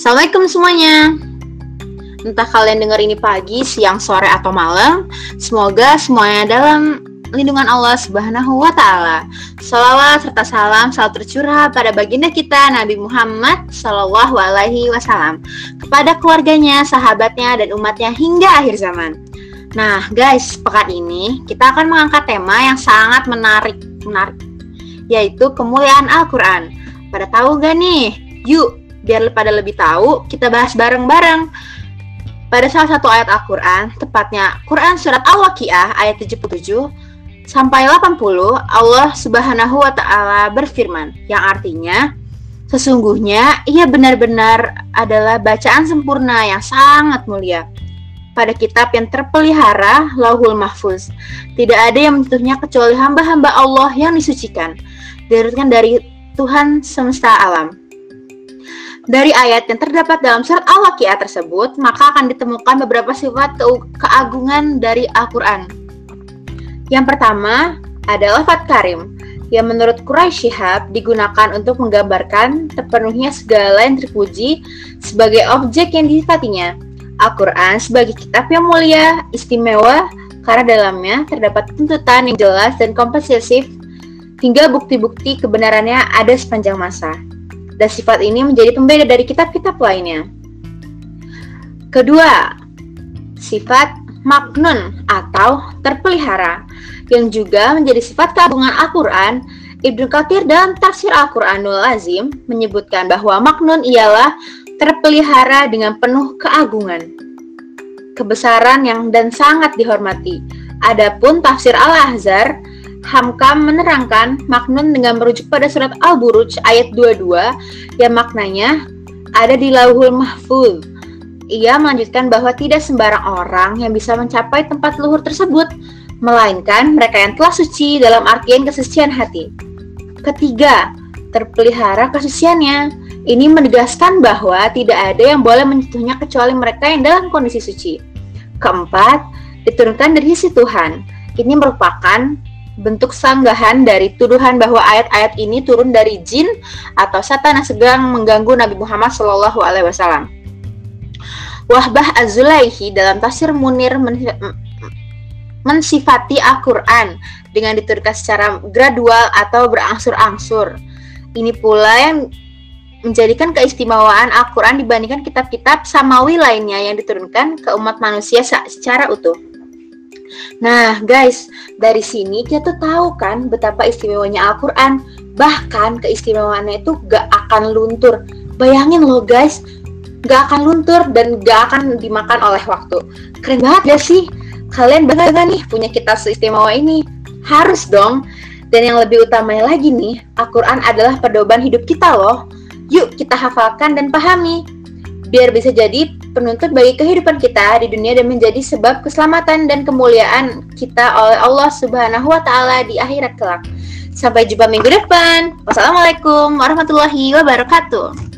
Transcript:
Assalamualaikum semuanya. Entah kalian dengar ini pagi, siang, sore, atau malam, semoga semuanya dalam lindungan Allah Subhanahu wa taala. Salawat serta salam selalu tercurah pada baginda kita Nabi Muhammad Shallallahu alaihi wasallam kepada keluarganya, sahabatnya dan umatnya hingga akhir zaman. Nah, guys, pekan ini kita akan mengangkat tema yang sangat menarik, menarik yaitu kemuliaan Al-Qur'an. Pada tahu gak nih? Yuk, biar pada lebih tahu, kita bahas bareng-bareng. Pada salah satu ayat Al-Quran, tepatnya Quran Surat Al-Waqi'ah ayat 77 sampai 80, Allah Subhanahu wa Ta'ala berfirman, yang artinya, sesungguhnya ia benar-benar adalah bacaan sempurna yang sangat mulia pada kitab yang terpelihara Lauhul Mahfuz. Tidak ada yang menyentuhnya kecuali hamba-hamba Allah yang disucikan. Diriwayatkan dari Tuhan semesta alam. Dari ayat yang terdapat dalam surat Al-Waqi'ah tersebut, maka akan ditemukan beberapa sifat ke keagungan dari Al-Quran. Yang pertama adalah Fat Karim, yang menurut Quraisy Shihab digunakan untuk menggambarkan terpenuhnya segala yang terpuji sebagai objek yang disifatinya. Al-Quran sebagai kitab yang mulia, istimewa, karena dalamnya terdapat tuntutan yang jelas dan komprehensif hingga bukti-bukti kebenarannya ada sepanjang masa dan sifat ini menjadi pembeda dari kitab-kitab lainnya. Kedua, sifat maknun atau terpelihara yang juga menjadi sifat keagungan Al-Quran Ibnu Katsir dalam tafsir Al-Quranul Azim menyebutkan bahwa maknun ialah terpelihara dengan penuh keagungan, kebesaran yang dan sangat dihormati. Adapun tafsir Al-Ahzar Hamkam menerangkan maknun dengan merujuk pada surat Al-Buruj ayat 22 yang maknanya ada di lauhul mahfuz. Ia melanjutkan bahwa tidak sembarang orang yang bisa mencapai tempat luhur tersebut, melainkan mereka yang telah suci dalam artian kesucian hati. Ketiga, terpelihara kesuciannya. Ini menegaskan bahwa tidak ada yang boleh menyentuhnya kecuali mereka yang dalam kondisi suci. Keempat, diturunkan dari sisi Tuhan. Ini merupakan bentuk sanggahan dari tuduhan bahwa ayat-ayat ini turun dari jin atau setan yang sedang mengganggu Nabi Muhammad Shallallahu Alaihi Wasallam. Wahbah Az-Zulaihi dalam tafsir Munir mensifati Al-Quran dengan diturunkan secara gradual atau berangsur-angsur. Ini pula yang menjadikan keistimewaan Al-Quran dibandingkan kitab-kitab samawi lainnya yang diturunkan ke umat manusia secara utuh. Nah, guys, dari sini kita tahu kan betapa istimewanya Al-Quran. Bahkan keistimewaannya itu gak akan luntur. Bayangin loh guys, gak akan luntur dan gak akan dimakan oleh waktu. Keren banget ya sih? Kalian bangga gak nih punya kita seistimewa ini? Harus dong. Dan yang lebih utamanya lagi nih, Al-Quran adalah pedoman hidup kita loh. Yuk kita hafalkan dan pahami. Biar bisa jadi penuntut bagi kehidupan kita di dunia dan menjadi sebab keselamatan dan kemuliaan kita oleh Allah Subhanahu wa taala di akhirat kelak. Sampai jumpa minggu depan. Wassalamualaikum warahmatullahi wabarakatuh.